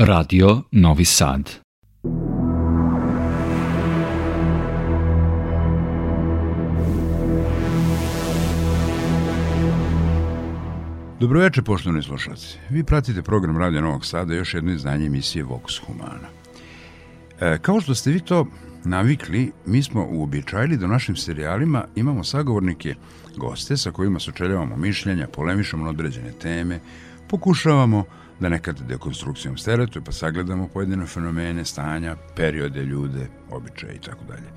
Radio Novi Sad. Dobro poštovni slušalci. Vi pratite program Radio Novog Sada još jedno izdanje emisije Vox Humana. E, kao što ste vi to navikli, mi smo uobičajili da u našim serijalima imamo sagovornike, goste sa kojima sučeljavamo mišljenja, polemišemo na određene teme, pokušavamo da nekad dekonstrukcijom stereotipa pa sagledamo pojedine fenomene, stanja, periode, ljude, običaje i tako dalje.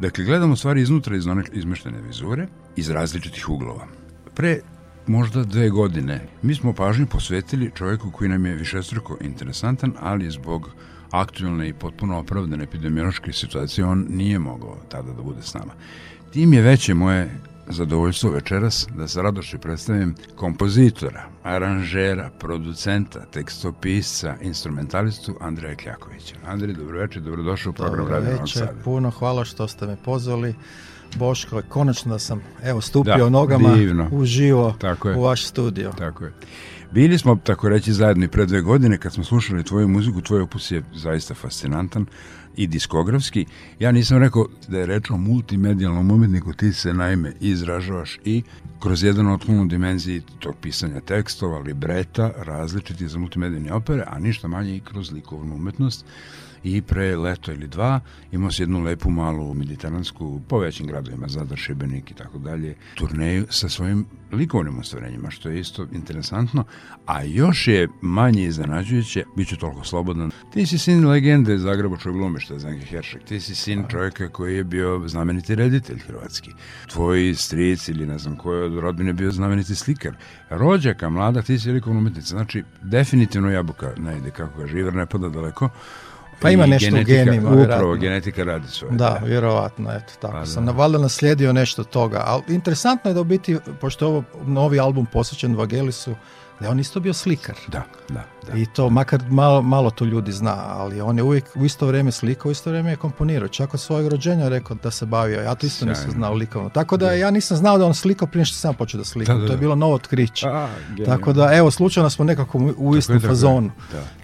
Dakle, gledamo stvari iznutra iz izmeštene vizure, iz različitih uglova. Pre možda dve godine mi smo pažnju posvetili čovjeku koji nam je višestruko interesantan, ali zbog aktualne i potpuno opravdane epidemiološke situacije on nije mogao tada da bude s nama. Tim je veće moje zadovoljstvo večeras da sa radošću predstavim kompozitora, aranžera, producenta, tekstopisca, instrumentalistu Andreja Kljakovića. Andrej, dobroveče, dobrodošao u program Radio Dobro puno hvala što ste me pozvali. Boško, konačno da sam evo stupio da, nogama divno. uživo tako je. u vaš studio. Tako je. Bili smo, tako reći, zajedno i pre dve godine kad smo slušali tvoju muziku, tvoj opus je zaista fascinantan i diskografski. Ja nisam rekao da je reč o multimedijalnom umetniku, ti se naime izražavaš i kroz jedan otklon dimenziji tog pisanja tekstova, libreta, različiti za multimedijalne opere, a ništa manje i kroz likovnu umetnost i pre leto ili dva imao se jednu lepu malu mediteransku po većim gradovima, Zadar, Šibenik i tako dalje, turneju sa svojim likovnim ostvarenjima, što je isto interesantno, a još je manje iznenađujuće, bit ću toliko slobodan. Ti si sin legende Zagrebačkog glumišta, Zanke Heršek, ti si sin čovjeka koji je bio znameniti reditelj hrvatski. Tvoji stric ili ne znam koji od rodbine bio znameniti slikar. Rođaka, mlada, ti si likovna umetnica. Znači, definitivno jabuka ne ide kako ga živer, ne pada daleko. Pa ima nešto genetika, u genima. Upravo, vjerojatno. genetika radi svoje. Da, da, eto, tako pa sam. Da. Valjda naslijedio nešto toga. Ali interesantno je da u biti, pošto je ovo novi album posvećen Vagelisu, da je on isto bio slikar. Da, da, da. I to, makar malo, malo to ljudi zna, ali on je uvijek u isto vrijeme slikao, u isto vrijeme je komponirao. Čak od svojeg rođenja rekao da se bavio, ja to isto nisam znao likovno. Tako da, ja nisam znao da on slikao prije što sam počeo da slika to je bilo novo otkriće. Tako da, evo, slučajno smo nekako u istom fazonu.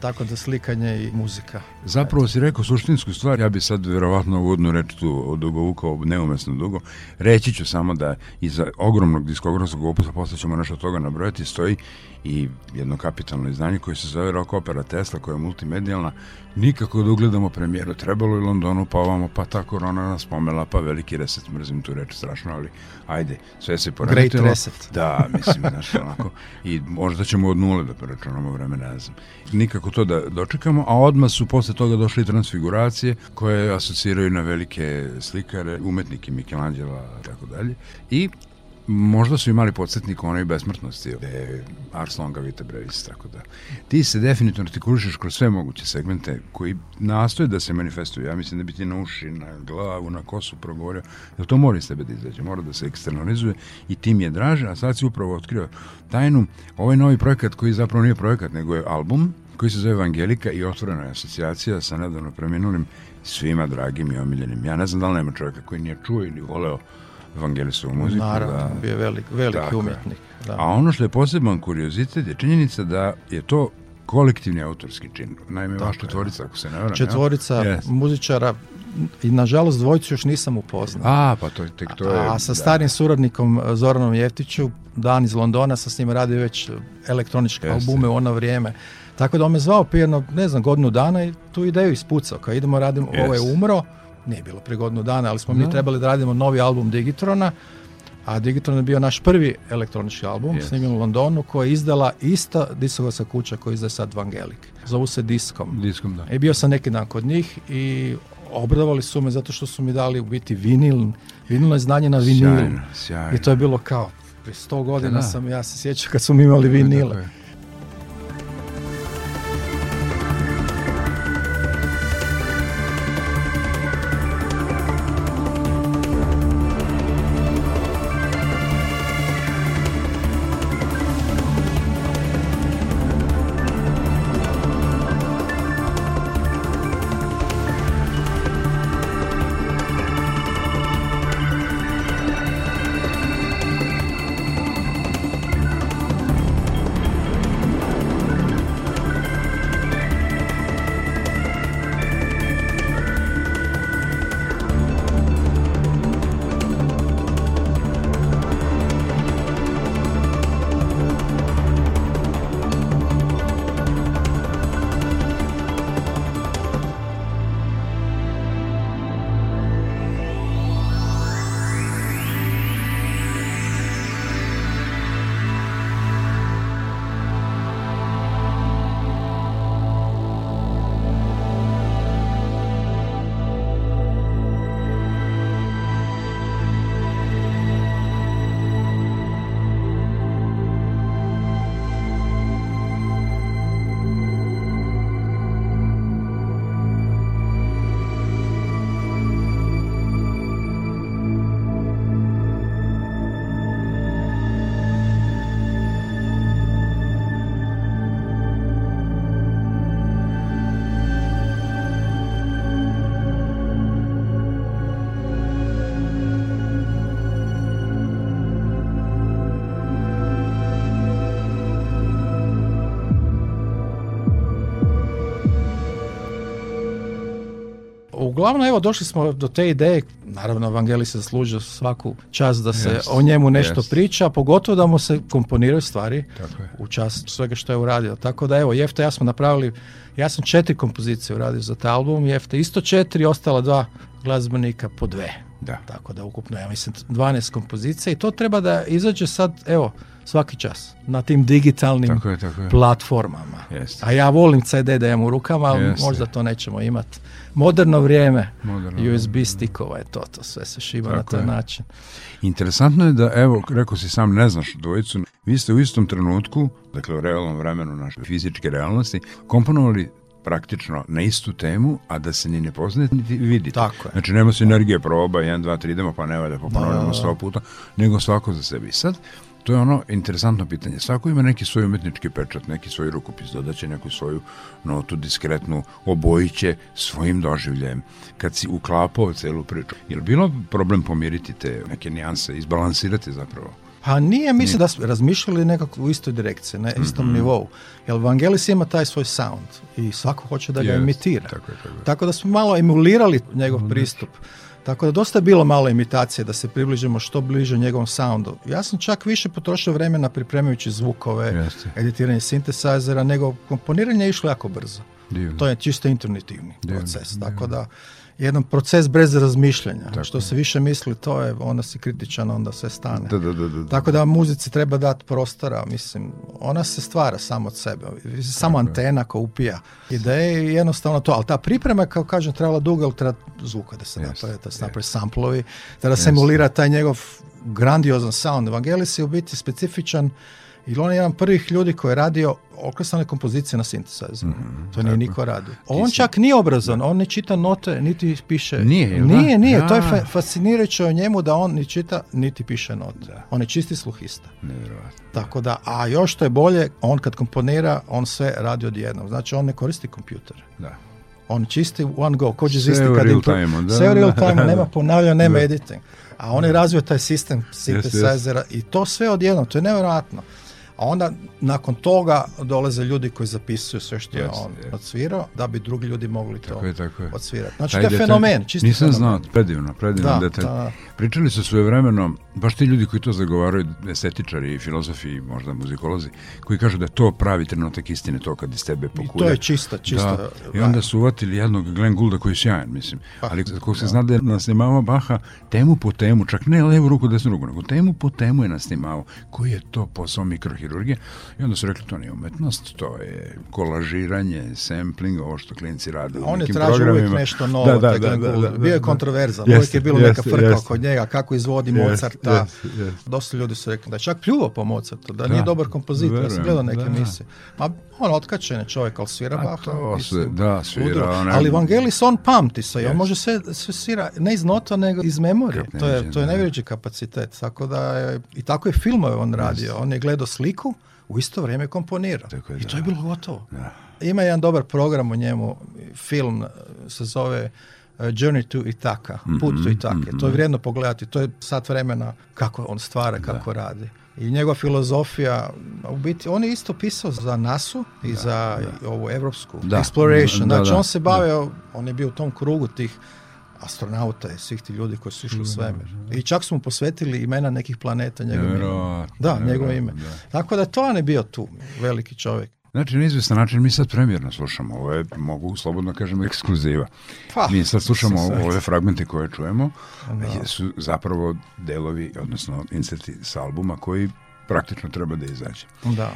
Tako da slikanje i muzika. Zapravo si rekao suštinsku stvar, ja bi sad vjerovatno uvodnu reč tu ob neumesno dugo. Reći ću samo da iza ogromnog diskografskog opusa, poslije ćemo nešto toga nabrojati, stoji i jedno kapitalno izdanje koje se zove Rock Opera Tesla, koja je multimedijalna, nikako da ugledamo premijeru. Trebalo je Londonu, pa ovamo, pa ta korona nas pomela, pa veliki reset, mrzim tu reč strašno, ali ajde, sve se poremetilo. Great reset. Da, mislim, znaš, onako, i možda ćemo od nule da preračunamo vreme, ne znam. Nikako to da dočekamo, a odmah su posle toga došli transfiguracije koje asociraju na velike slikare, umetnike Michelangelo i tako dalje. I možda su imali podsjetnik onoj besmrtnosti, gde je Ars longa vita brevis, tako da. Ti se definitivno artikulišeš kroz sve moguće segmente koji nastoje da se manifestuju. Ja mislim da bi ti na uši, na glavu, na kosu progovorio, jer to mora iz tebe da izađe, mora da se eksternalizuje i tim je draže, a sad si upravo otkrio tajnu. Ovaj novi projekat koji zapravo nije projekat, nego je album, koji se zove Evangelika i otvorena je asocijacija sa nedavno preminulim svima dragim i omiljenim. Ja ne znam da li nema čovjeka koji nije čuo ili voleo u muziku. Naravno, bio je veliki umjetnik. Da. A ono što je poseban kuriozitet je činjenica da je to kolektivni autorski čin. Naime, vaša četvorica, ako se ne varam. Četvorica ja? muzičara, i nažalost dvojicu još nisam upoznao. A, pa to, to je... A, sa starim suradnikom eh, Zoranom Jeftiću, Dan iz Londona, sa s njim radio već eh, elektroničke albume u ono vrijeme. Tako da on me zvao prije, ne znam, godinu dana i tu ideju ispucao. ka idemo, radimo, ovo je umro, nije bilo prije godinu dana, ali smo mi trebali da radimo novi album Digitrona, a Digitron je bio naš prvi elektronički album yes. snimljen u Londonu koja je izdala ista diskovska kuća koja izdaje sad Vangelik. Zovu se Diskom. Diskom, da. I bio sam neki dan kod njih i obradovali su me zato što su mi dali u biti vinil, vinilno je znanje na vinilu. I to je bilo kao, 100 godina sam, ja se sjećam kad mi imali vinile. uglavnom, evo, došli smo do te ideje. Naravno, Evangelij se zaslužio svaku čast da se o njemu nešto priča, pogotovo da mu se komponiraju stvari u čast svega što je uradio. Tako da, evo, Jefta, ja smo napravili, ja sam četiri kompozicije uradio za taj album, Jefta isto četiri, ostala dva glazbenika po dve. Da. Tako da ukupno, ja mislim, 12 kompozicija i to treba da izađe sad, evo, svaki čas na tim digitalnim tako je, tako je. platformama. A ja volim CD da imam u rukama, ali možda to nećemo imati moderno vrijeme moderno USB stikova je to, to sve se šiva na taj je. način. Interesantno je da, evo, rekao si sam, ne znaš dvojicu, vi ste u istom trenutku, dakle u realnom vremenu naše fizičke realnosti, komponovali praktično na istu temu, a da se ni ne poznate, niti vidite. Tako je. Znači nema sinergije proba, 1, 2, 3, idemo, pa ne valja, pa ponovimo sto puta, nego svako za sebi. Sad, to je ono interesantno pitanje. Svako ima neki svoj umetnički pečat, neki svoj rukopis, će neku svoju notu diskretnu, obojiće svojim doživljajem. Kad si uklapao celu priču, je li bilo problem pomiriti te neke nijanse, izbalansirati zapravo? Pa nije, mislim da smo razmišljali nekako u istoj direkciji, na istom mm-hmm. nivou. Jer Vangelis ima taj svoj sound i svako hoće da ga yes, imitira. Tako, da smo malo emulirali njegov mhm. pristup. Tako da dosta je bilo malo imitacije da se približimo što bliže njegovom soundu. Ja sam čak više potrošio vremena pripremajući zvukove, editiranje sintesajzera, nego komponiranje je išlo jako brzo. To je čisto intuitivni proces. Tako da jedan proces brez razmišljanja. Tako. Što se više misli, to je, onda si kritičan, onda sve stane. Tako da muzici treba dati prostora, mislim, ona se stvara samo od sebe. Samo antena ko upija ideje i jednostavno to. Ali ta priprema, kao kažem, trebala duga, ali treba zvuka da se yes. napravi, da se napravi samplovi, da, se emulira taj njegov grandiozan sound. Evangelis je u biti specifičan i on je jedan prvih ljudi koji je radio okresane kompozicije na sintesajzu. Mhm, to nije niko radio. On čak nije obrazan, on ne čita note, niti piše... Nije, Nije, nije. To je fa- fascinirajuće o njemu da on ni čita, niti piše note. On je čisti sluhista. Tako da, a još što je bolje, on kad komponira, on sve radi odjednom. Znači, on ne koristi kompjuter. Da. On čisti one go, kođe zisti kad im... u real time, nema ponavljanja, nema editing. A on je razvio taj sistem synthesizera i to sve odjednom, to je nevjerojatno. A onda nakon toga dolaze ljudi koji zapisuju sve što je on odsvirao da bi drugi ljudi mogli tako znači, to je, odsvirati. Znači to je fenomen. nisam znao, predivno, predivno da, detalj. Da. Pričali su vremenom baš ti ljudi koji to zagovaraju, estetičari i filozofi, možda muzikolozi, koji kažu da je to pravi trenutak istine, to kad iz tebe I to je čista, čista. I onda su uvatili jednog Glenn Goulda koji je sjajan, mislim. Pa, Ali ko se da. zna da je Baha temu po temu, čak ne levu ruku, desnu ruku, nego temu po temu je nasnimao, Koji je to posao mikrohirurgije? I onda su rekli, to nije umetnost, to je kolažiranje, sampling, ovo što klinci rade u On je tražio uvijek nešto novo, da, da, da, da, Bio je kontroverzan, uvijek je bilo neka frka kod njega, kako izvodimo da, da, Dosta ljudi su rekli da je čak pljuvo po Mozartu, da, nije dobar kompozitor. Verujem, ja sam gledao neke misije. emisije. Ma on otkačen je čovjek, ali svira Baha. da, svira. Ona... Ali Vangelis on pamti se, yes. on može sve, sve svira ne iz nota, nego iz memorije. To je, to je kapacitet. Tako da je, i tako je filmove on radio. On je gledao sliku, u isto vrijeme komponira. I to je bilo gotovo. Ima jedan dobar program u njemu, film se zove Uh, journey to Itaka, mhm, Put to Itake. Mhm. To je vrijedno pogledati, to je sat vremena kako on stvara, kako radi. I njegova filozofija, u biti, on je isto pisao za NASU i za ovu evropsku exploration. Znači, on se bavio, on je bio u tom krugu tih astronauta i svih ti ljudi koji su išli u mhm. svemir. I čak su mu posvetili imena nekih planeta njegovim Da, njegovo ime. Tako da to on je bio tu, veliki čovjek. Znači, na izvjestan način mi sad premjerno slušamo ove, mogu slobodno kažem, ekskluziva. Pa, mi sad slušamo ove fragmente koje čujemo, da. su zapravo delovi, odnosno inserti s albuma koji praktično treba da izađe. Da.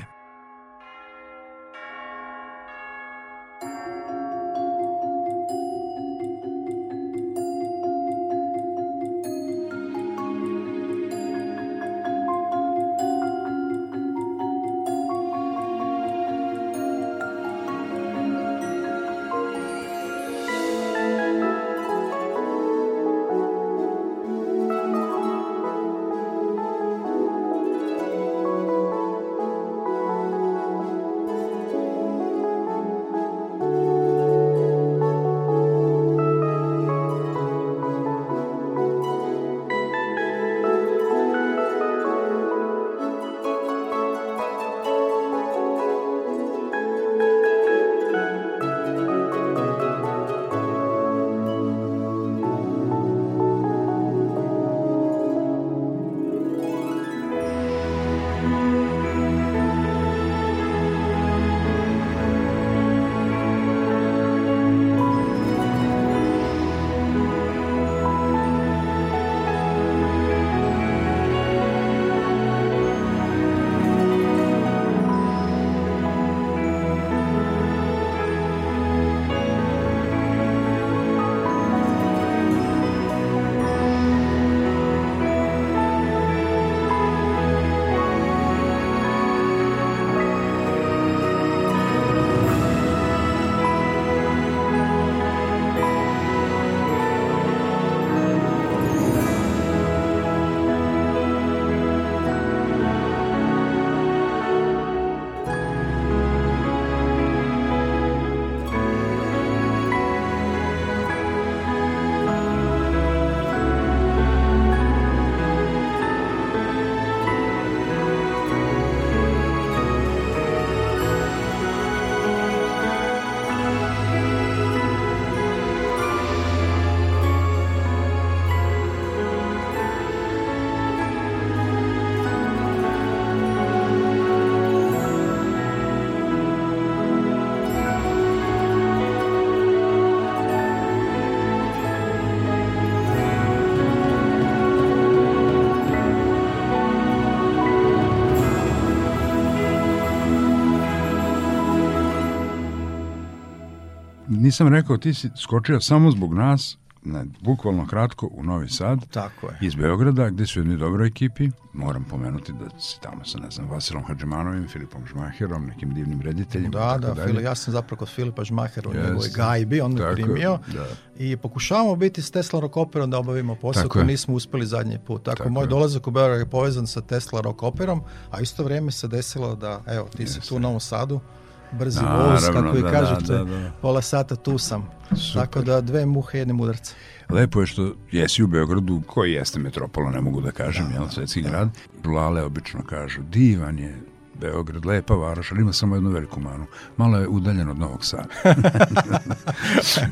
nisam rekao, ti si skočio samo zbog nas, ne, bukvalno kratko u Novi Sad. Tako je. Iz Beograda, gdje su jedni dobro ekipi. Moram pomenuti da si tamo sa, ne znam, Vasilom Hadžemanovim, Filipom Žmaherom, nekim divnim rediteljima. Da, da, dalje. ja sam zapravo kod Filipa Žmahera u yes. njegovoj gajbi, on me primio. I pokušavamo biti s Tesla Rock Operom da obavimo posao koji nismo uspjeli zadnji put. Tako, moj dolazak u Beograd je povezan sa Tesla Rock Operom, a isto vrijeme se desilo da, evo, ti yes. si tu u Novom Sadu, brzi voz, kako i kažete, pola sata tu sam. Tako da dve muhe, jedne mudarce. Lepo je što jesi u Beogradu, koji jeste metropola, ne mogu da kažem, jel, svetski grad. Lale obično kažu, divan je, Beograd, lepa varoš, ali ima samo jednu veliku manu. Malo je udaljen od Novog Sada.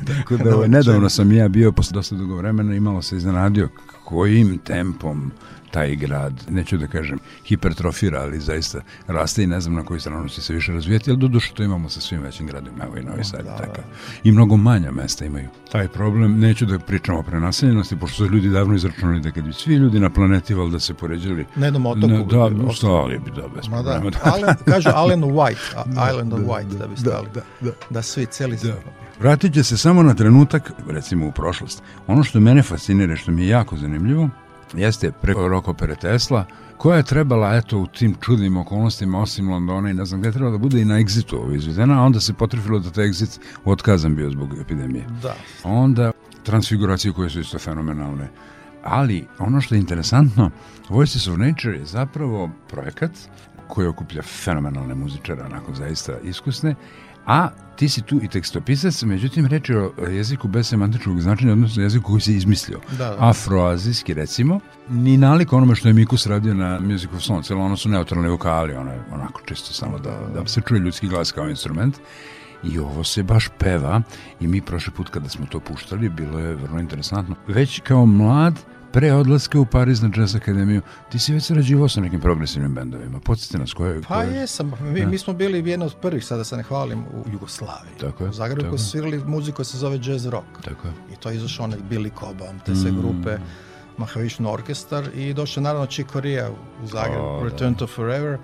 Tako da, ovaj, nedavno sam ja bio, posle dosta dugo vremena, i malo se iznenadio kojim tempom taj grad, neću da kažem hipertrofira, ali zaista raste i ne znam na koji stranu će se više razvijati, ali doduše to imamo sa svim većim gradima, evo i Novi Sad da, takav. I mnogo manja mesta imaju. Taj problem, neću da pričamo o prenaseljenosti, pošto su ljudi davno izračunali da kad bi svi ljudi na planeti valjda se poređali... Na jednom otoku. da, bi stali bi, da, Da. kažu Island White, Island of White, da, bi stali. Da, da, svi, celi Vratit će se samo na trenutak, recimo u prošlost. Ono što mene fascinira, što mi je jako zanimljivo, jeste preko opere Tesla, koja je trebala, eto, u tim čudnim okolnostima, osim Londona i ne znam gde, trebala da bude i na egzitu izvedena, a onda se potrefilo da taj egzit otkazan bio zbog epidemije. Da. Onda transfiguracije koje su isto fenomenalne. Ali ono što je interesantno, Voices of Nature je zapravo projekat koji okuplja fenomenalne muzičare, onako zaista iskusne, a ti si tu i tekstopisac, međutim reč je o jeziku bez semantičnog značenja, odnosno jeziku koji si izmislio. Da, da. Afroazijski recimo, ni nalik onome što je Mikus radio na Music of Sons, jer ono su neutralne vokali, ono je onako čisto samo da, da se čuje ljudski glas kao instrument. I ovo se baš peva i mi prošli put kada smo to puštali, bilo je vrlo interesantno. Već kao mlad, pre odlaska u Pariz na Jazz Akademiju, ti si već sarađivao sa nekim progresivnim bendovima. Podsjeti nas koje... Pa koje... jesam. Mi, mi smo bili jedna od prvih, sada se ne hvalim, u Jugoslaviji. Tako je. U Zagrebu su svirali muziku koja se zove jazz rock. Tako je. I to je izašao onaj Billy Cobham, te sve mm. grupe. Mahavishnu orkestar i došao naravno Corea u Zagreb, oh, Return da. to Forever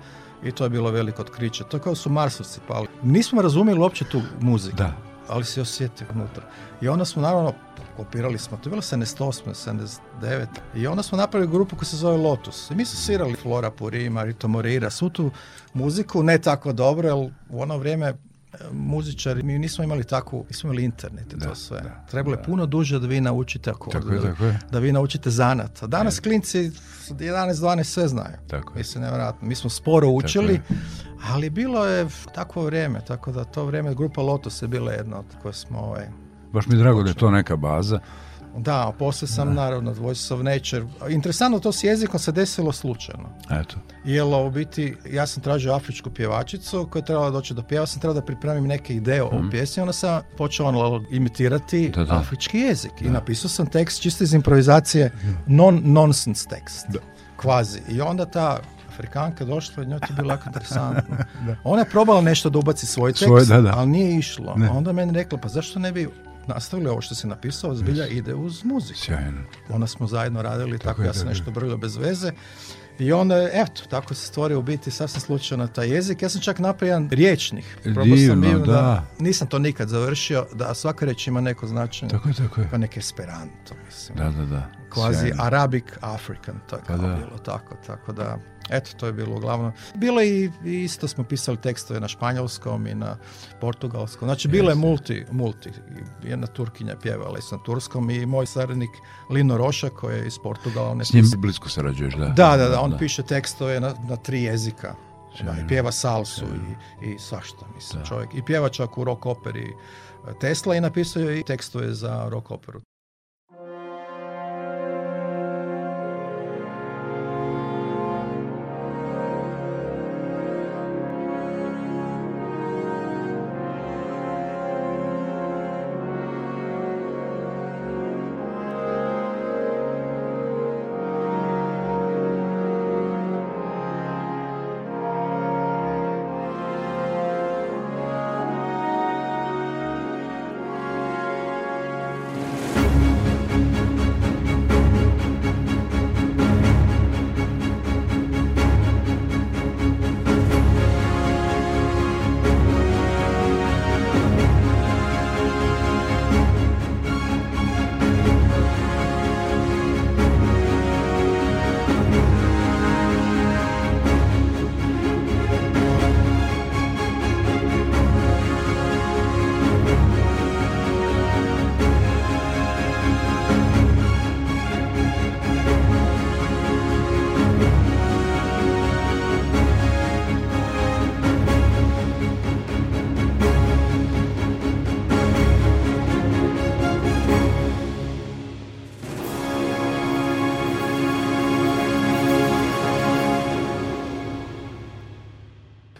i to je bilo veliko otkriće. To je kao su Marsovci pali. Nismo razumjeli uopće tu muziku, da. ali se osjetio unutra. I onda smo naravno kopirali smo, to je bilo 78, 79 i onda smo napravili grupu koja se zove Lotus i mi smo svirali Flora Purima, Rito Morira, svu tu muziku, ne tako dobro, jer u ono vrijeme e, muzičari, mi nismo imali takvu, nismo imali internet i to sve. Da, Trebalo je puno duže da vi naučite da, vi naučite zanat. A danas je. klinci 11-12 sve znaju. Tako Mislim, nevjerojatno. Mi smo sporo učili, ali bilo je takvo vrijeme, tako da to vrijeme grupa Lotus je bila jedna od koje smo ovaj, Baš mi je drago da je to neka baza. Da, a poslije sam naravno Voice of Nature. Interesantno to s jezikom se desilo slučajno. Eto. Jelo u biti, ja sam tražio afričku pjevačicu koja je trebala doći do pjeva, sam trebao da pripremim neke ideje o mhm. pjesmi, ona sam počeo ono imitirati afrički jezik. I napisao sam tekst čisto iz improvizacije, non-nonsense tekst, kvazi. I onda ta Afrikanka došla njoj to bilo jako interesantno. Ona je probala nešto da ubaci svoj tekst, ali nije išlo. Ne. Onda meni rekla, pa zašto ne bi nastavili ovo što si napisao, zbilja ide uz muziku. Sjajno. Ona smo zajedno radili, tako, tako ja sam nešto brljao bez veze. I onda, eto, tako se stvorio u biti sasvim slučajno taj jezik. Ja sam čak jedan riječnih. Divno, sam bio da. da. Nisam to nikad završio, da svaka reč ima neko značenje. Tako je, tako je. Pa nek esperanto, mislim. Da, da, da kvazi Arabic African, tako pa bilo tako, tako da eto to je bilo uglavnom. Bilo i, i isto smo pisali tekstove na španjolskom i na portugalskom, znači bilo je multi, multi, jedna turkinja pjevala i na turskom i moj saradnik Lino Roša koji je iz Portugala. S njim blisko sarađuješ, da? Da, da, da, on piše tekstove na, na tri jezika. i pjeva salsu i, i svašta, mislim, čovjek. I pjeva čak u rock operi e, Tesla i napisao je i tekstove za rock operu.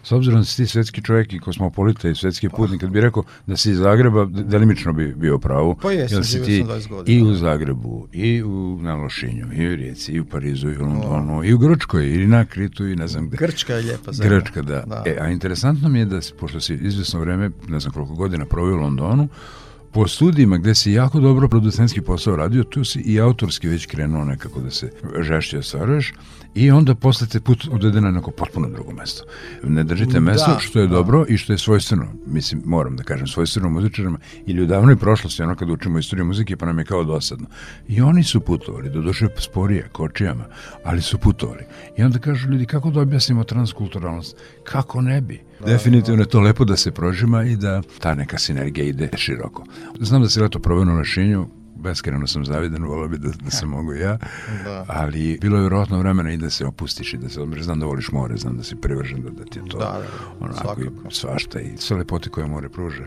S obzirom da si ti svjetski čovjek i kosmopolita i svjetski putnik, kad bi rekao da si iz Zagreba, delimično bi bio pravo. Pa jesam, si godina. I u Zagrebu, i u, na i u Rijeci, i u Parizu, i u Londonu, i u Grčkoj, i na Kritu, i ne znam gdje. Grčka je lijepa Grčka, da. E, a interesantno mi je da, pošto si izvjesno vreme, ne znam koliko godina provio u Londonu, po studijima gdje si jako dobro producentski posao radio, tu si i autorski već krenuo nekako da se žešće stvaraš i onda posle te put odvede na neko potpuno drugo mesto. Ne držite mesto što je dobro i što je svojstveno. Mislim, moram da kažem svojstveno muzičarima ili u davnoj prošlosti, ono kad učimo istoriju muzike pa nam je kao dosadno. I oni su putovali, doduše sporije, kočijama, ali su putovali. I onda kažu ljudi, kako da objasnimo transkulturalnost? Kako ne bi? Definitivno je to lepo da se prožima i da ta neka sinergija ide široko. Znam da se leto proveno na šinju, beskreno sam zavidan, volio bi da, da se mogu ja, ali bilo je vjerojatno vremena i da se opustiš i da se odmreš. Znam da voliš more, znam da si privržen da, da ti je to da, onako i svašta i sve lepote koje more pruža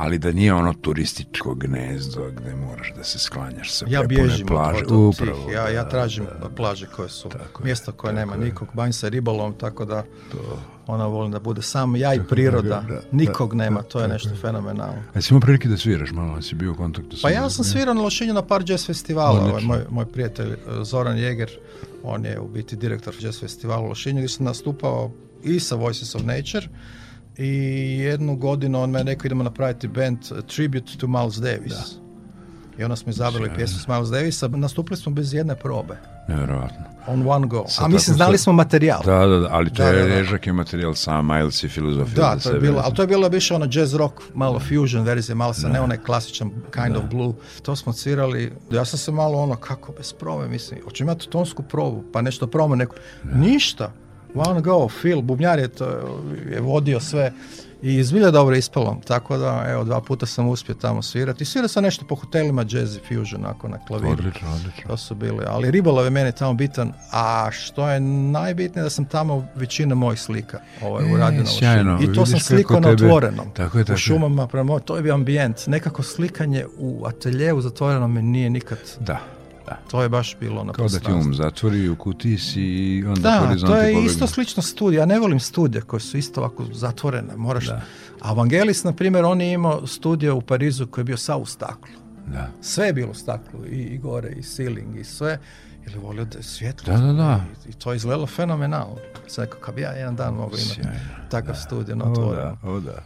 ali da nije ono turističko gnezdo gde moraš da se sklanjaš sa ja bježim plaže. tih, ja, ja tražim plaže koje su tako mjesta koje nema nikog, banj sa ribolom, tako da ona volim da bude sam ja i priroda, nikog nema, to je nešto fenomenalno. A si imao prilike da sviraš malo, si bio u kontaktu Pa ja sam svirao na Lošinju na par jazz festivala, ovaj, moj, moj prijatelj eh, Zoran Jeger, on je u biti direktor jazz festivala u Lošinju, gdje sam nastupao i sa Voices of Nature, i jednu godinu on me neko idemo napraviti band Tribute to Miles Davis. I onda smo izabrali pjesmu s Miles Davisa, nastupili smo bez jedne probe. Nevjerojatno. On one go. A mislim, znali smo materijal. Da, da, da ali to je režak je materijal sa Miles i filozofija. Da, to je bilo, ali to je bilo više ono jazz rock, malo da. fusion verzije, malo sa ne onaj klasičan kind of blue. To smo svirali, ja sam se malo ono, kako bez probe, mislim, hoću imati tonsku probu, pa nešto promo, neko, ništa. One Go, Phil, Bubnjar je, to, je vodio sve i zbilja dobro ispalo, tako da evo dva puta sam uspio tamo svirati. I svirao sam nešto po hotelima Jazzy Fusion ako na klaviru. Odlično, To su bili, ali ribolov je meni tamo bitan, a što je najbitnije da sam tamo većina mojih slika ovaj, e, I to sam slikao na otvorenom, tako u šumama, prema, to je bio ambijent. Nekako slikanje u ateljevu zatvorenom mi nije nikad... Da to je baš bilo na ono Kao da ti um zatvori u kutiji i onda Da, to je isto slično studija. Ja ne volim studije koje su isto ovako zatvorene. Moraš... Da. A Vangelis, na primjer, on je imao studio u Parizu koji je bio sav u staklu. Da. Sve je bilo u staklu. I, gore, i ceiling, i sve. Ili da svjetlo. Da, da, da. I, to je izgledalo fenomenalno. Sad kad bi ja jedan dan mogu imati takav studij na otvorenom. da, da.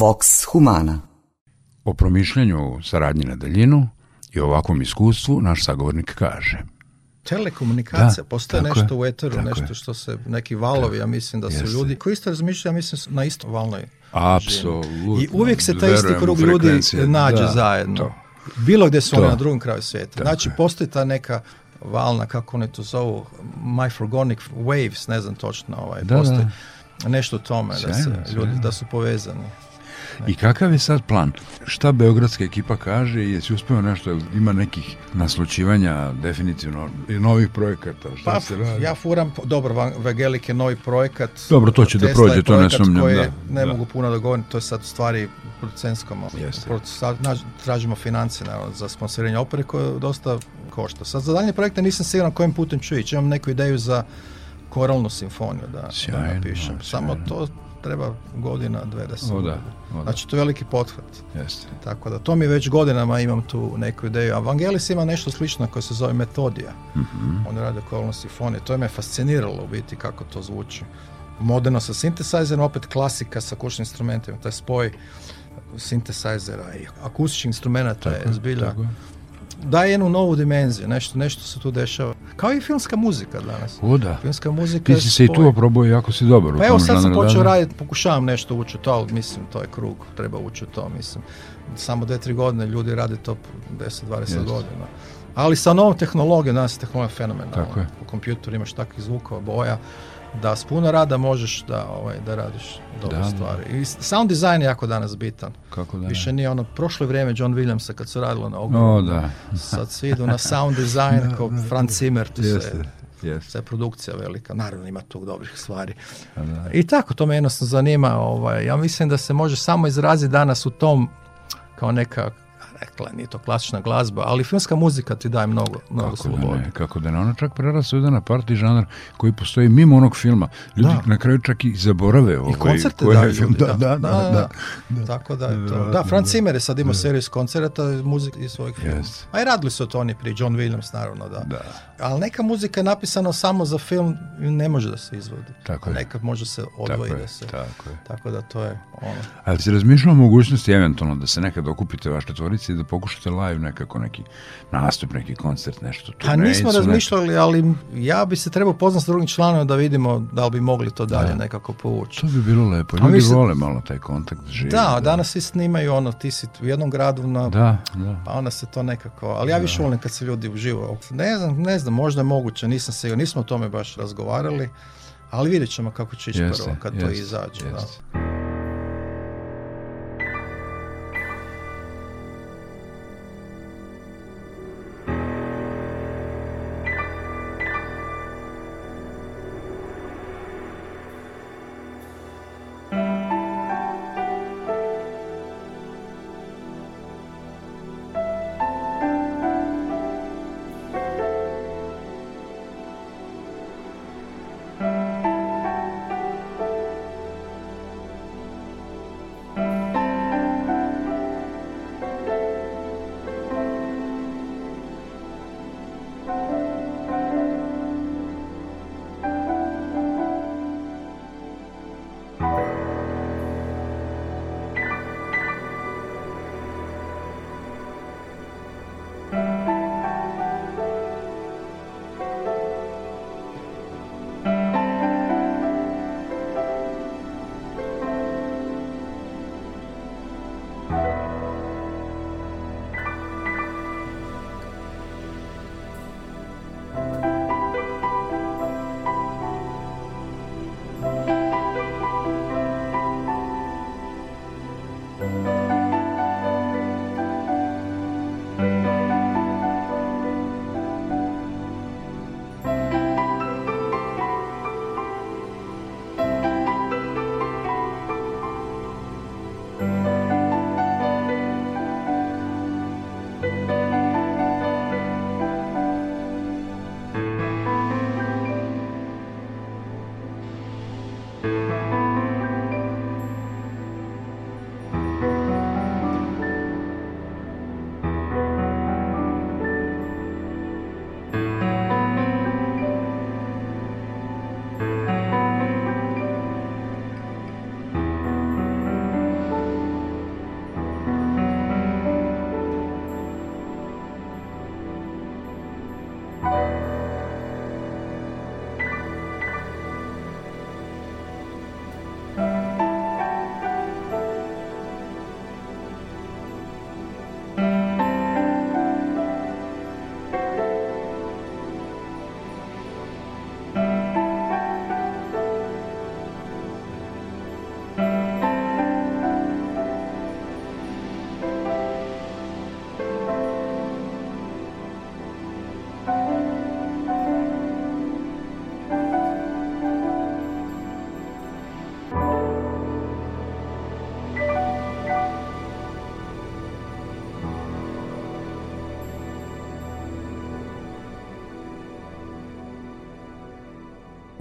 Vox Humana. O promišljanju saradnje na daljinu i ovakvom iskustvu naš sagovornik kaže. Telekomunikacija da, postaje nešto u eteru, nešto što se, neki valovi, ja mislim da su ljudi koji isto razmišljaju, ja mislim na isto valnoj Apsolutno. I uvijek se taj isti krug ljudi nađe zajedno. Bilo gdje su to. oni na drugom kraju svijeta. Tako znači, postoji ta neka valna, kako oni to zovu, myfrogonic waves, ne znam točno, ovaj, da, postoji nešto tome Sjajno, da, se, ljudi, da su povezani. I kakav je sad plan? Šta beogradska ekipa kaže? Jesi uspeo nešto? Ima nekih naslučivanja definitivno i novih projekata? Šta pa, se radi? Ja furam, dobro, Vegelik je novi projekat. Dobro, to će da prođe, to ne sumnjam. da, ne mogu puno da govorim, to je sad u stvari producenskom. Tražimo financije za sponsoriranje opere koje dosta košta. Sad za dalje projekte nisam siguran kojim putem ću ići. Imam neku ideju za koralnu simfoniju da, napišem. Samo to treba godina, dve da se... Znači to je veliki pothvat. Tako da to mi već godinama imam tu neku ideju. Evangelis ima nešto slično koje se zove metodija. Mm-hmm. On radi okolnosti To je me fasciniralo u biti kako to zvuči. Moderno sa sintesajzerom, opet klasika sa kućnim instrumentima. Taj spoj sintesajzera i akustičnih instrumenta je zbilja daje jednu novu dimenziju, nešto, nešto se tu dešava. Kao i filmska muzika danas. O da. Filmska muzika Ti si se i tu oprobao jako si dobar. Pa evo sad sam počeo raditi, pokušavam nešto ući u to, ali mislim to je krug, treba ući u to, mislim. Samo 2-3 godine ljudi rade to 10-20 godina. Ali sa novom tehnologijom, danas je tehnologija fenomenalna. Tako je. U kompjutoru imaš takvih zvukova, boja da s puno rada možeš da, ovaj, da radiš dobre stvari. I sound design je jako danas bitan. Kako da Više nije ono, prošlo vrijeme John Williamsa kad se radilo na ogrom. Oh, da. Sad svi idu na sound design kao Franz Zimmer, tu se, produkcija velika. Naravno ima tu dobrih stvari. I tako, to me jednostavno zanima. Ovaj, ja mislim da se može samo izraziti danas u tom kao neka rekla, nije to klasična glazba, ali filmska muzika ti daje mnogo, mnogo kako Da ne, kako da ne, ona čak prerasta jedan aparti žanar koji postoji mimo onog filma. Ljudi na kraju čak i zaborave ovaj, I koncerte daju film. Da, da, da, da, Tako da je to. Da, Franz Zimmer je sad imao seriju koncerta muzike iz svojih filma. Yes. A i radili su to oni prije, John Williams naravno, da. da ali neka muzika je napisana samo za film ne može da se izvodi. Tako je. može se odvojiti. tako da se... tako, tako da to je ono. Ali se razmišljao o mogućnosti eventualno da se nekad okupite vaš četvorici i da pokušate live nekako neki nastup, neki koncert, nešto. Tu A pa nismo razmišljali, ali ja bi se trebao poznati s drugim članom da vidimo da li bi mogli to dalje nekako povući. To bi bilo lepo. Ljudi vole malo taj kontakt Da, da, danas svi snimaju ono, ti si u jednom gradu na... Da, Pa onda se to nekako... Ali ja više volim kad se ljudi uživo... Ne znam, ne znam možda je moguće, nisam se, nismo o tome baš razgovarali, ali vidjet ćemo kako će ići prvo kad to izađe.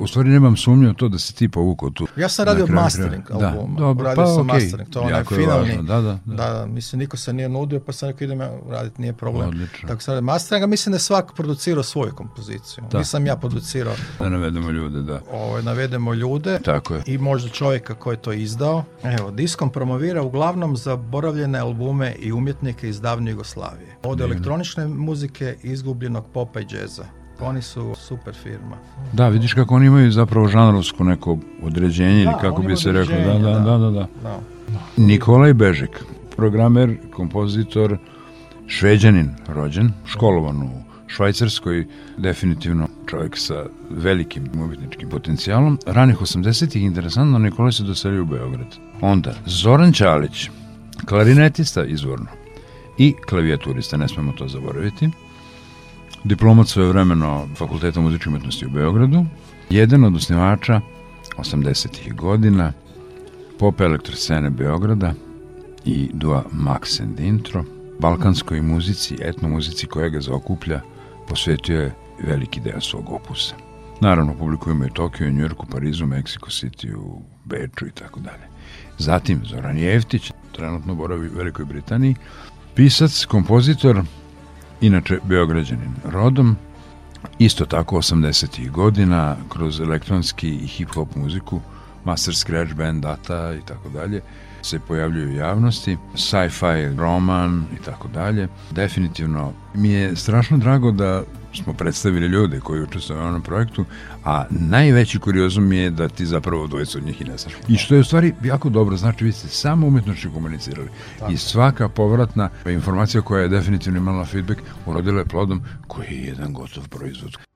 stvari nemam sumnju to da si ti povukao tu. Ja sam radio mastering albuma. Da, dobro, radio pa sam mastering, to je onaj finalni. Da, da, da. mislim, niko se nije nudio, pa sam rekao idem raditi, nije problem. Odlično. Tako sam radio a mislim da je svak producirao svoju kompoziciju. Da. Nisam ja producirao. Da navedemo ljude, da. Ovo, ovaj, navedemo ljude. Tako je. I možda čovjeka koji je to izdao. Evo, Diskom promovira uglavnom zaboravljene albume i umjetnike iz davne Jugoslavije. Od elektronične muzike, izgubljenog popa i džeza. Oni su super firma. Da, vidiš kako oni imaju zapravo žanrovsku neko određenje ili kako bi se reklo. Da, da, da, da, da. Nikolaj bežek, programer, kompozitor, šveđanin rođen, školovan u Švajcarskoj, definitivno čovjek sa velikim umjetničkim potencijalom. Ranih 80-ih, interesantno, Nikolaj se doselio u Beograd. Onda, Zoran Ćalić, klarinetista izvorno i klavijaturista, ne smemo to zaboraviti diplomat svoje vremeno Fakulteta muzičke umetnosti u Beogradu, jedan od osnivača 80. godina pop elektroscene Beograda i dua Max and Intro, balkanskoj muzici, etnomuzici koja ga zaokuplja, posvetio je veliki deo svog opusa. Naravno, publikujemo i Tokio, Njujorku, Parizu, Meksiko City, u Beču i tako dalje. Zatim, Zoran Jevtić, trenutno boravi u Velikoj Britaniji, pisac, kompozitor, inače Beograđanin rodom, isto tako 80. godina kroz elektronski i hip-hop muziku, master scratch band data i tako dalje, se pojavljuju u javnosti, sci-fi roman i tako dalje. Definitivno mi je strašno drago da smo predstavili ljude koji učestvuju na ovom projektu, a najveći kuriozum je da ti zapravo dvojica od njih i ne I što je u stvari jako dobro, znači vi ste samo umjetnošću komunicirali i svaka povratna informacija koja je definitivno imala feedback urodila je plodom koji je jedan gotov proizvod.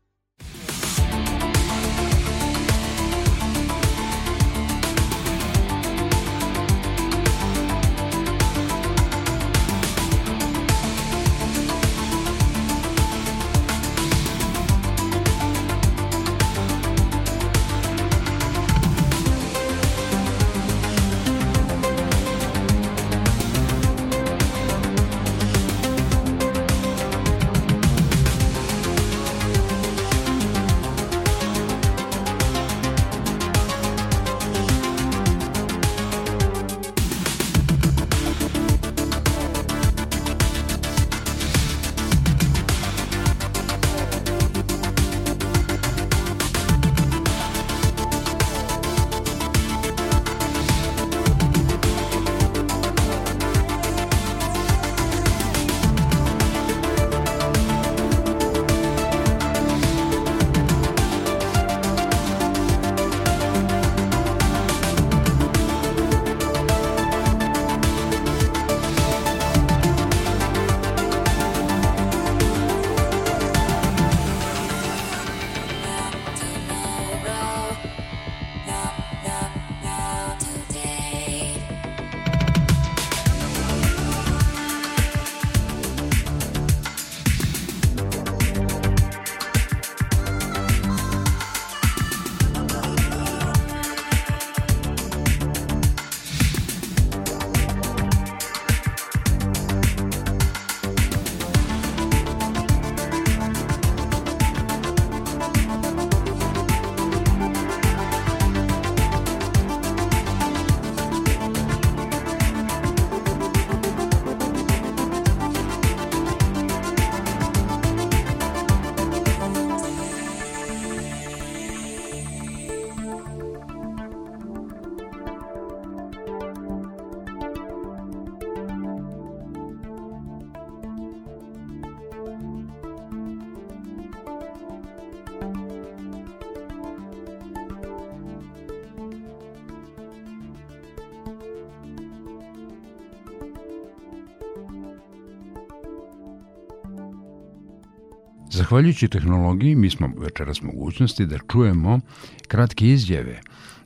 Zahvaljujući tehnologiji mi smo večeras mogućnosti da čujemo kratke izjave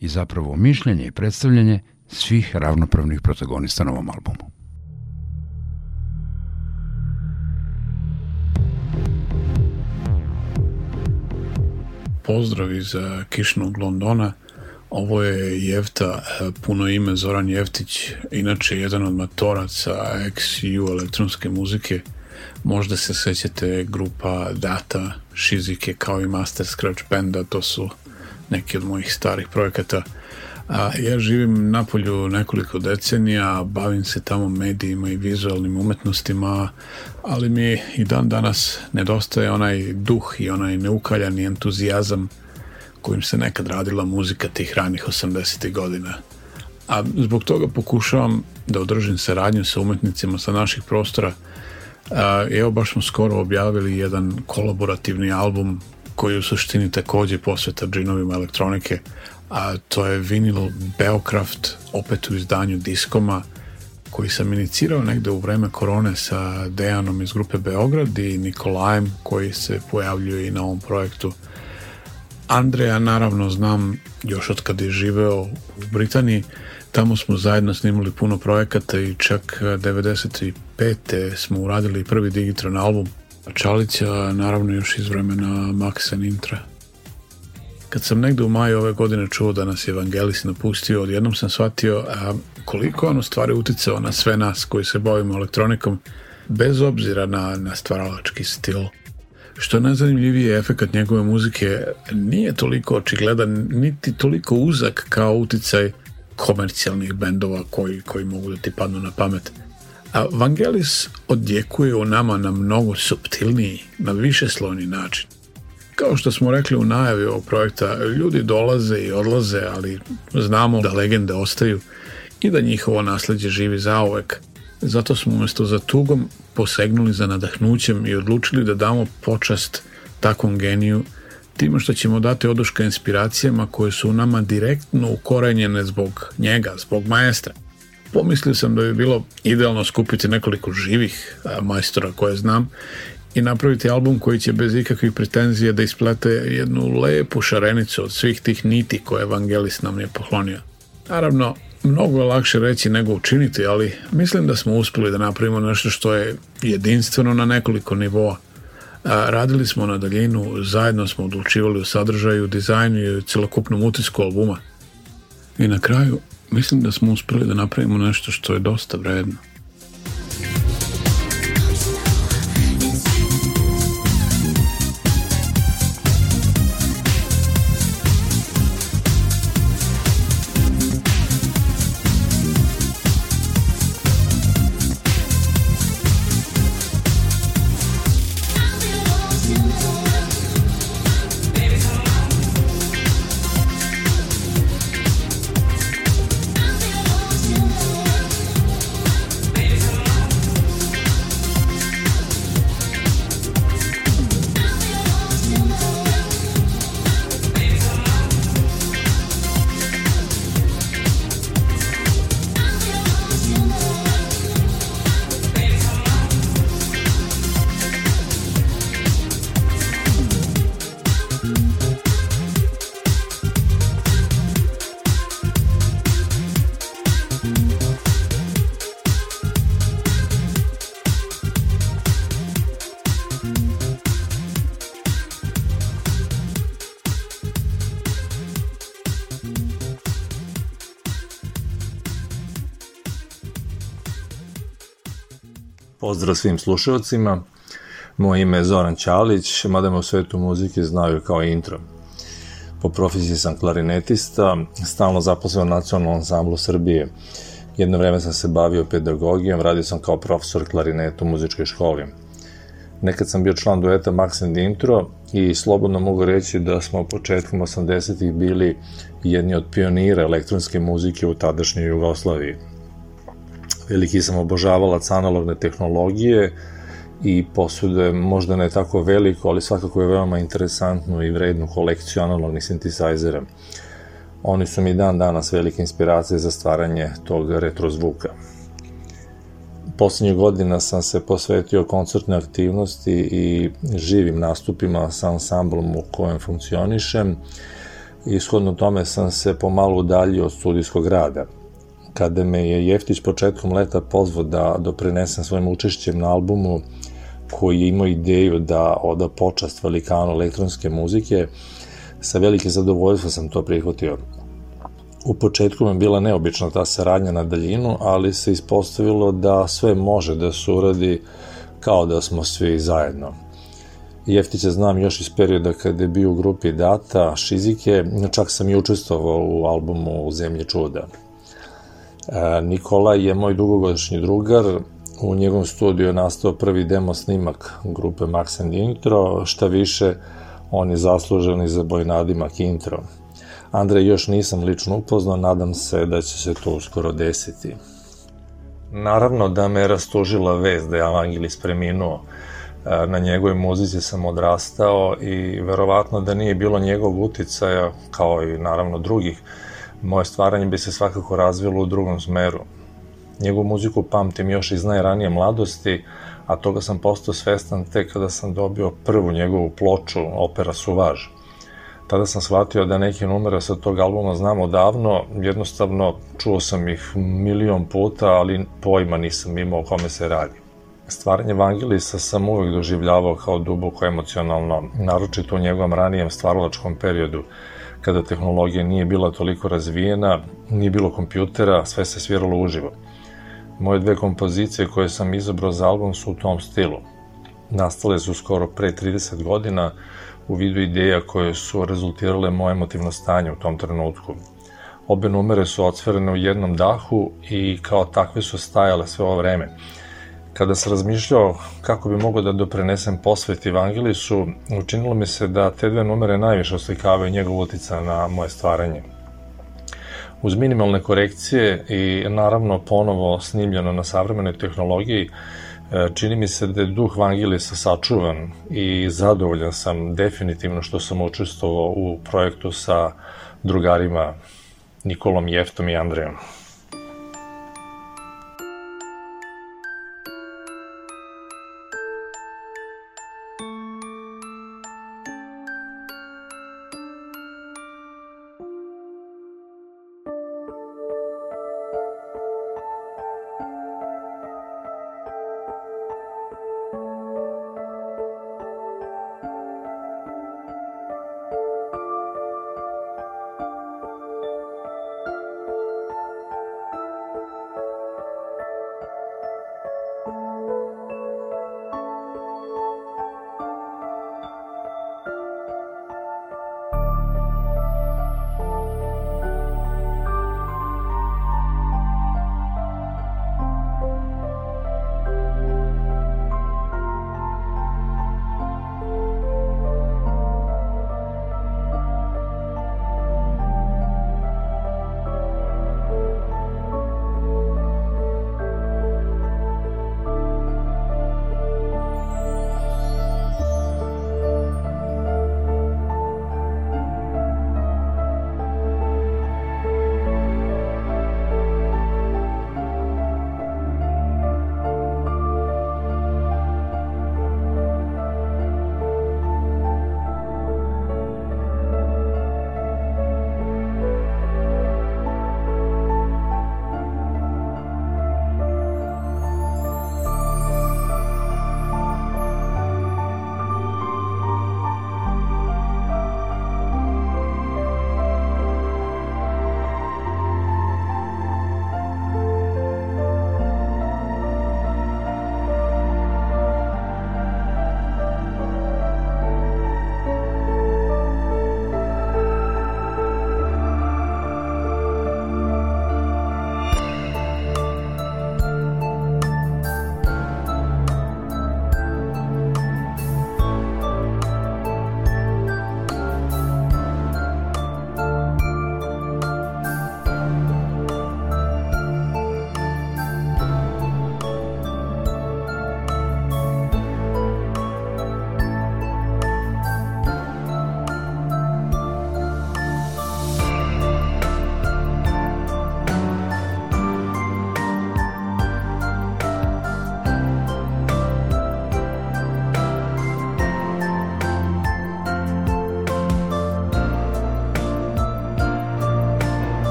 i zapravo mišljenje i predstavljanje svih ravnopravnih protagonista na ovom albumu. Pozdrav iz e, kišnog Londona. Ovo je Jevta, e, puno ime Zoran Jeftić, inače jedan od matoraca XU elektronske muzike – Možda se sećate grupa Data, Šizike kao i Master Scratch Banda, to su neki od mojih starih projekata. A ja živim na polju nekoliko decenija, bavim se tamo medijima i vizualnim umetnostima, ali mi i dan danas nedostaje onaj duh i onaj neukaljani entuzijazam kojim se nekad radila muzika tih ranih 80. godina. A zbog toga pokušavam da održim saradnju sa umetnicima sa naših prostora – Evo baš smo skoro objavili jedan kolaborativni album koji u suštini također posveta džinovima elektronike, a to je vinil Beocraft opet u izdanju diskoma koji sam inicirao negde u vreme korone sa Dejanom iz grupe Beograd i Nikolajem koji se pojavljuje i na ovom projektu. Andreja naravno znam još otkad je živeo u Britaniji, Tamo smo zajedno snimali puno projekata i čak 95. E, smo uradili prvi digitalan album. čalica naravno još iz vremena Maxa Nintra. Kad sam negdje u maju ove godine čuo da nas je Evangelis napustio, odjednom sam shvatio a, koliko on stvari uticao na sve nas koji se bavimo elektronikom, bez obzira na, na stvaralački stil. Što je najzanimljiviji efekat njegove muzike nije toliko očigledan, niti toliko uzak kao uticaj komercijalnih bendova koji, koji mogu da ti padnu na pamet. A Vangelis odjekuje u nama na mnogo subtilniji, na više način. Kao što smo rekli u najavi ovog projekta, ljudi dolaze i odlaze, ali znamo da legende ostaju i da njihovo nasledđe živi zaovek Zato smo umjesto za tugom posegnuli za nadahnućem i odlučili da damo počast takvom geniju time što ćemo dati oduška inspiracijama koje su nama direktno ukorenjene zbog njega, zbog majestra. Pomislio sam da bi bilo idealno skupiti nekoliko živih e, majstora koje znam i napraviti album koji će bez ikakvih pretenzija da isplete jednu lepu šarenicu od svih tih niti koje Evangelis nam je pohlonio. Naravno, mnogo je lakše reći nego učiniti, ali mislim da smo uspjeli da napravimo nešto što je jedinstveno na nekoliko nivoa radili smo na daljinu, zajedno smo odlučivali o sadržaju, dizajnu i cjelokupnom utisku albuma. I na kraju, mislim da smo uspjeli da napravimo nešto što je dosta vredno. Pozdrav svim slušalcima. Moje ime je Zoran Ćalić, mada me u svetu muzike znaju kao intro. Po profesiji sam klarinetista, stalno zaposlen u Nacionalnom ansamblu Srbije. Jedno vreme sam se bavio pedagogijom, radio sam kao profesor klarinetu u muzičkoj školi. Nekad sam bio član dueta Max and Intro i slobodno mogu reći da smo početkom 80-ih bili jedni od pionira elektronske muzike u tadašnjoj Jugoslaviji veliki sam obožavalac analogne tehnologije i posude možda ne tako veliko, ali svakako je veoma interesantnu i vrednu kolekciju analognih sintesajzera. Oni su mi dan danas velike inspiracije za stvaranje tog retro zvuka. Posljednjih godina sam se posvetio koncertne aktivnosti i živim nastupima sa ansamblom u kojem funkcionišem. Ishodno tome sam se pomalo udaljio od studijskog rada – kada me je Jeftić početkom leta pozvao da doprinesem svojim učešćem na albumu koji je imao ideju da oda počast velikanu elektronske muzike, sa velike zadovoljstva sam to prihvatio. U početku mi je bila neobična ta saradnja na daljinu, ali se ispostavilo da sve može da se uradi kao da smo svi zajedno. Jeftića znam još iz perioda kada je bio u grupi Data, Šizike, čak sam i učestvovao u albumu Zemlje čuda. E, Nikola je moj dugogodišnji drugar, u njegovom studiju je nastao prvi demo snimak grupe Max and Intro, šta više, on je zasluženi za boj nadimak Intro. Andrej još nisam lično upoznao, nadam se da će se to uskoro desiti. Naravno da me je rastužila vez da je Evangelis preminuo. E, na njegovoj muzici sam odrastao i verovatno da nije bilo njegovog uticaja, kao i naravno drugih, moje stvaranje bi se svakako razvilo u drugom smeru. Njegovu muziku pamtim još iz najranije mladosti, a toga sam postao svestan tek kada sam dobio prvu njegovu ploču, opera Suvaž. Tada sam shvatio da neke numere sa tog albuma znam odavno, jednostavno čuo sam ih milion puta, ali pojma nisam imao o kome se radi. Stvaranje Vangelisa sam uvek doživljavao kao duboko emocionalno, naročito u njegovom ranijem stvaralačkom periodu kada tehnologija nije bila toliko razvijena, nije bilo kompjutera, sve se sviralo uživo. Moje dve kompozicije koje sam izabrao za album su u tom stilu. Nastale su skoro pre 30 godina u vidu ideja koje su rezultirale moje emotivno stanje u tom trenutku. Obe numere su odsverene u jednom dahu i kao takve su stajale sve ovo vrijeme. Kada sam razmišljao kako bi mogao da doprenesem posvet Evangelisu, učinilo mi se da te dve numere najviše oslikavaju njegov utica na moje stvaranje. Uz minimalne korekcije i naravno ponovo snimljeno na savremenoj tehnologiji, e, čini mi se da je duh Vangelisa sačuvan i zadovoljan sam definitivno što sam učestvovao u projektu sa drugarima Nikolom Jeftom i Andrejom.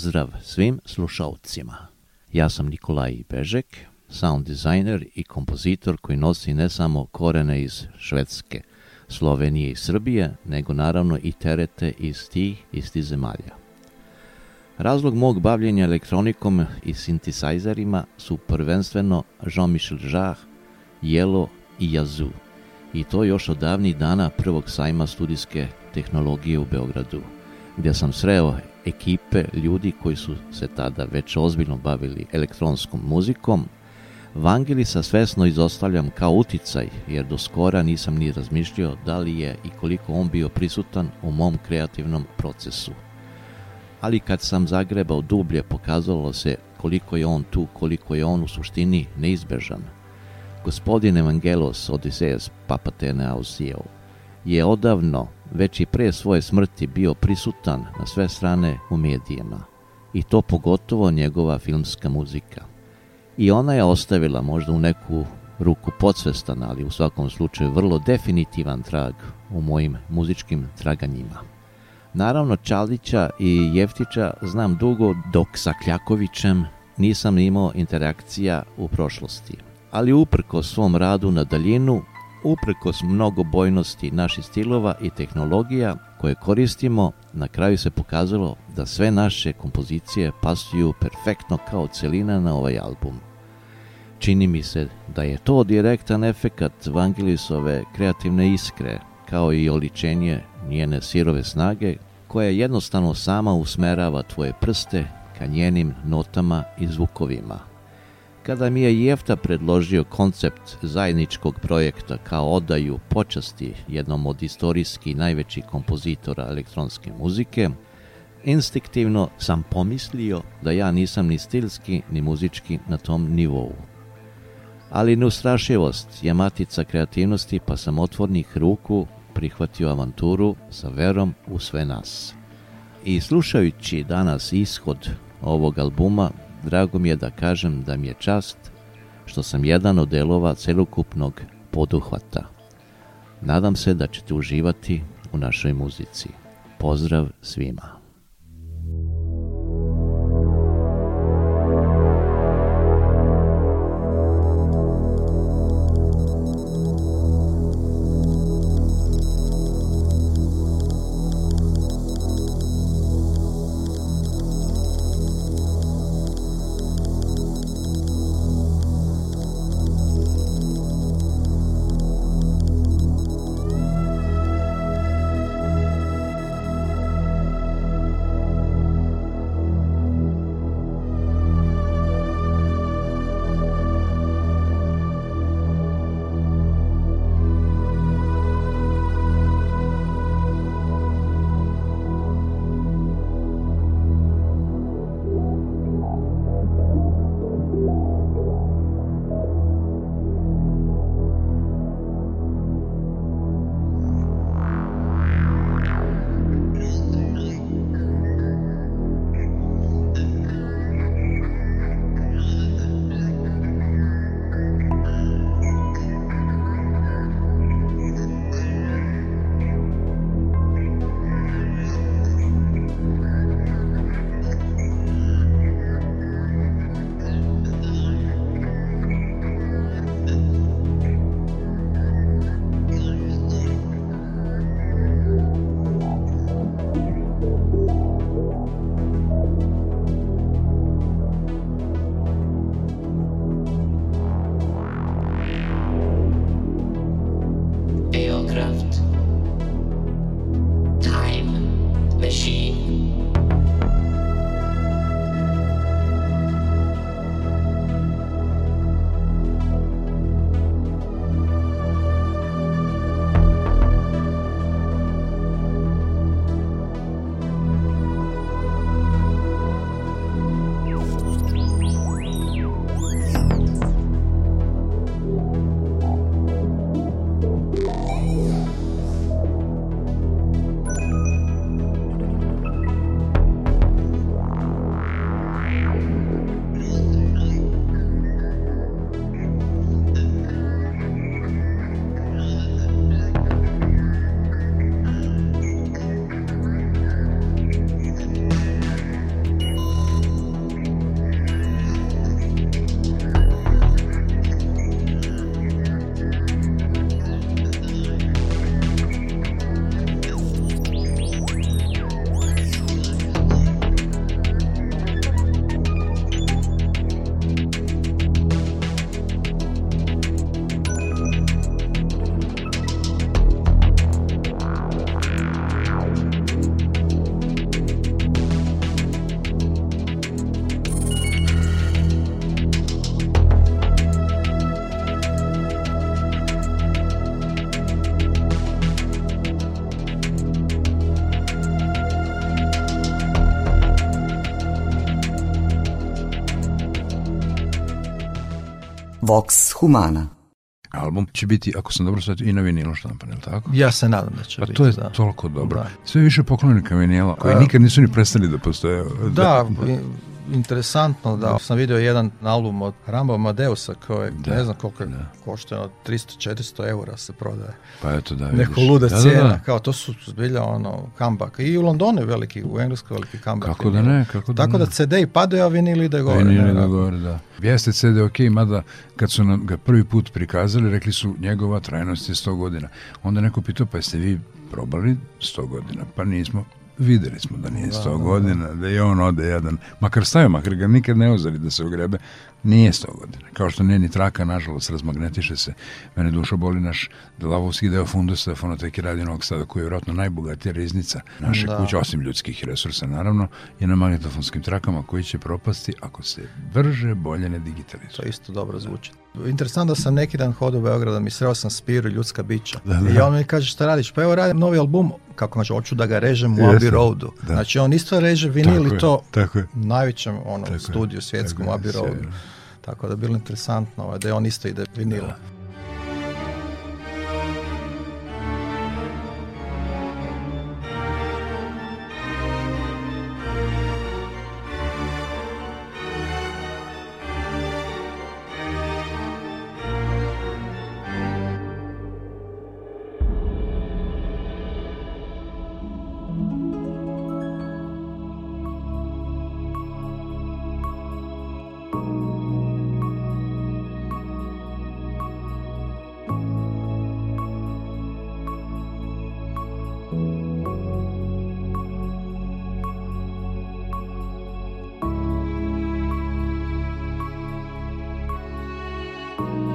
pozdrav svim slušalcima. Ja sam Nikolaj Bežek, sound designer i kompozitor koji nosi ne samo korene iz Švedske, Slovenije i Srbije, nego naravno i terete iz tih istih zemalja. Razlog mog bavljenja elektronikom i sintisajzerima su prvenstveno Jean-Michel Jarre, Jelo i Jazu. I to još od davnih dana prvog sajma studijske tehnologije u Beogradu, gdje sam sreo ekipe ljudi koji su se tada već ozbiljno bavili elektronskom muzikom, Vangelisa svesno izostavljam kao uticaj, jer do skora nisam ni razmišljao da li je i koliko on bio prisutan u mom kreativnom procesu. Ali kad sam zagrebao dublje, pokazalo se koliko je on tu, koliko je on u suštini neizbežan. Gospodin Evangelos Odiseas Papatene Ausijel je odavno već i pre svoje smrti bio prisutan na sve strane u medijima, i to pogotovo njegova filmska muzika. I ona je ostavila možda u neku ruku podsvestan, ali u svakom slučaju vrlo definitivan trag u mojim muzičkim traganjima. Naravno Čalića i Jeftića znam dugo dok sa Kljakovićem nisam imao interakcija u prošlosti. Ali uprko svom radu na daljinu uprkos bojnosti naših stilova i tehnologija koje koristimo, na kraju se pokazalo da sve naše kompozicije pasuju perfektno kao celina na ovaj album. Čini mi se da je to direktan efekat Vangelisove kreativne iskre, kao i oličenje njene sirove snage, koja jednostavno sama usmerava tvoje prste ka njenim notama i zvukovima. Kada mi je Jefta predložio koncept zajedničkog projekta kao odaju počasti jednom od historijskih najvećih kompozitora elektronske muzike, instinktivno sam pomislio da ja nisam ni stilski ni muzički na tom nivou. Ali neustrašivost je matica kreativnosti pa sam otvornih ruku prihvatio avanturu sa verom u sve nas. I slušajući danas ishod ovog albuma drago mi je da kažem da mi je čast što sam jedan od delova celokupnog poduhvata. Nadam se da ćete uživati u našoj muzici. Pozdrav svima! Vox Humana. Album će biti, ako sam dobro shvatio, i na vinilu štampan, je li tako? Ja se nadam da će pa to je da. toliko dobro. Da. Sve više poklonika vinila, koji A... nikad nisu ni prestali da postoje. da, interesantno da sam vidio jedan album od Rambo Madeusa koji da, ne znam koliko je košteno, 300-400 eura se prodaje. Pa eto da vidiš. Neko luda da, cijena, kao to su zbilja ono comeback. I u Londonu je veliki, u Engleskoj veliki comeback. Kako da ne, kako da Tako da CD i padaju, a vinili da gore. Vinili da gore, da. Jeste CD ok, mada kad su nam ga prvi put prikazali, rekli su njegova trajnost je 100 godina. Onda neko pitao, pa jeste vi probali 100 godina? Pa nismo, vidjeli smo da nije sto godina, da je on ode jedan, makar stavio, makar ga nikad ne uzeli da se ugrebe, nije sto godina. Kao što nije ni traka, nažalost, razmagnetiše se. Mene dušo boli naš Delavovski deo fundusa fonoteke radi Novog Sada, koji je vjerojatno najbogatija riznica naše kuće, osim ljudskih resursa, naravno, je na magnetofonskim trakama koji će propasti ako se brže, bolje ne digitalizuje. To isto dobro zvuči. Interesantno da sam neki dan hodio u Beograd, mi sreo sam Spiru i ljudska bića. I on mi kaže šta radiš? Pa evo radim novi album, kako znači, hoću da ga režem u Abbey Roadu. Znači on isto reže vinil to najvećem ono, studiju svjetskom Abbey Roadu. Tako da je bilo interesantno ovaj, da je on isto ide vinila. thank you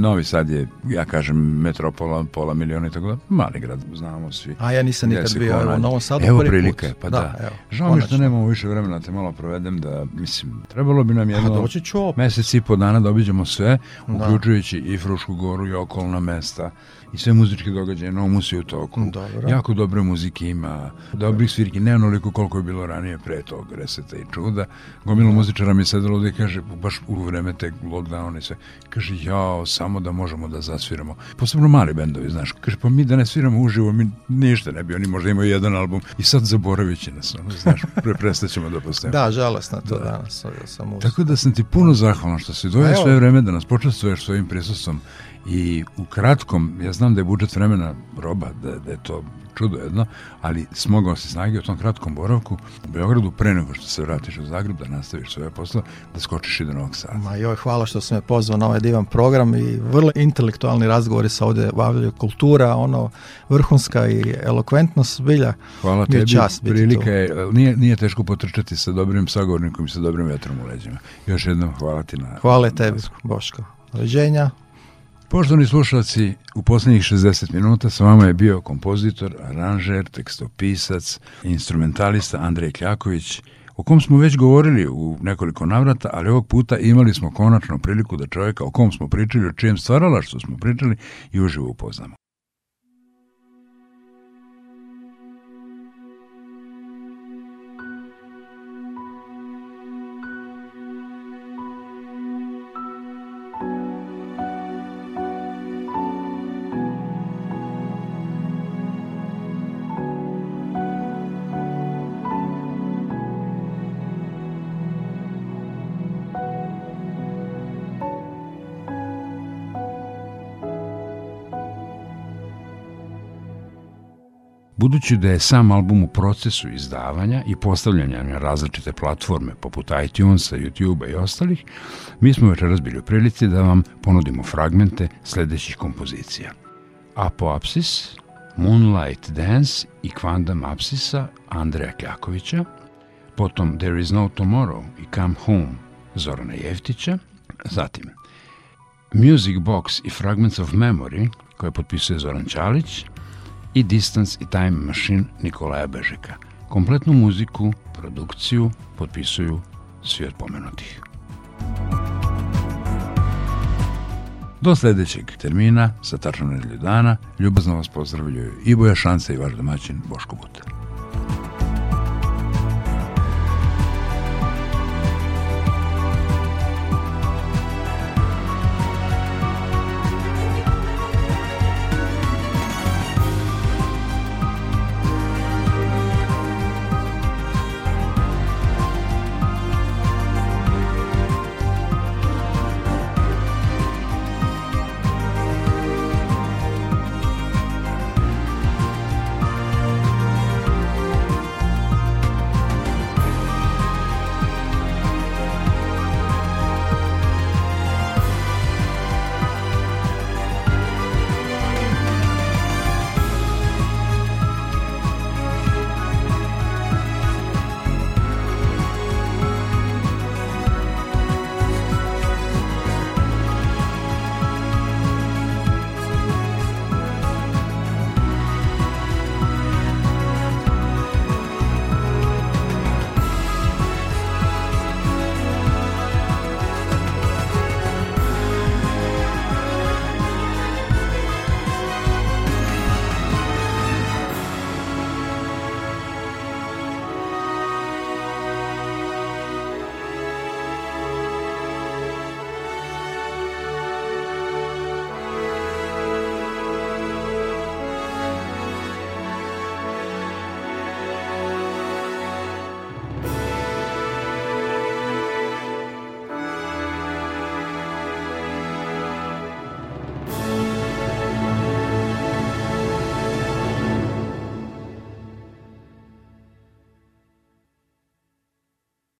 Novi Sad je, ja kažem, metropola, pola miliona i tako da, mali grad, znamo svi. A ja nisam nikad bio u Novom Sadu evo prilike, pa da. Žao mi što nemamo više vremena da te malo provedem, da, mislim, trebalo bi nam pa jedno mjesec i po dana da obiđemo sve, uključujući i Frušku goru i okolna mesta i sve muzičke događaje na Omusi u toku. Dobro. Jako dobre muzike ima, dobrih svirki, ne onoliko koliko je bilo ranije pre tog reseta i čuda. Gomilo muzičara mi je sedelo ovdje kaže, baš u vreme te lockdowna i sve, kaže, jao, samo da možemo da zasviramo. Posebno mali bendovi, znaš, kaže, pa mi da ne sviramo uživo, mi ništa ne bi, oni možda imaju jedan album i sad zaboravit će nas, ono, znaš, prestaćemo da postavimo. Da, žalostno to da. danas. Tako da sam ti puno zahvalan što si dojel pa sve vreme da nas počestvuješ svojim prisustvom i u kratkom, ja znam da je budžet vremena roba, da, da je to čudo jedno, ali smogao se snage u tom kratkom boravku u Beogradu pre nego što se vratiš u Zagreb da nastaviš svoje posla, da skočiš i do Novog Sada. Ma joj, hvala što sam me pozvao na ovaj divan program i vrlo intelektualni razgovori sa ovdje bavljaju kultura, ono vrhunska i elokventnost bilja. Hvala tebi, čast je, nije, nije teško potrčati sa dobrim sagovornikom i sa dobrim vetrom u leđima. Još jednom hvala ti na... Hvala tebi, Boško. Leđenja. Poštovni slušalci, u posljednjih 60 minuta sa vama je bio kompozitor, aranžer, tekstopisac, instrumentalista Andrej Kljaković, o kom smo već govorili u nekoliko navrata, ali ovog puta imali smo konačno priliku da čovjeka o kom smo pričali, o čijem stvaralaštvu smo pričali i uživo upoznamo. Budući da je sam album u procesu izdavanja i postavljanja na različite platforme poput iTunesa, YouTubea i ostalih, mi smo već razbili u prilici da vam ponudimo fragmente sljedećih kompozicija. Apoapsis, Moonlight Dance i Kvandam Apsisa Andreja Kljakovića, potom There is no tomorrow i Come Home Zorana Jevtića, zatim Music Box i Fragments of Memory koje potpisuje Zoran Čalić, i Distance i Time Machine Nikolaja Bežeka. Kompletnu muziku, produkciju potpisuju svi od pomenutih. Do sljedećeg termina, sa tačno nedelju dana, ljubazno vas pozdravljaju i Boja Šanca i vaš domaćin Boško Buta.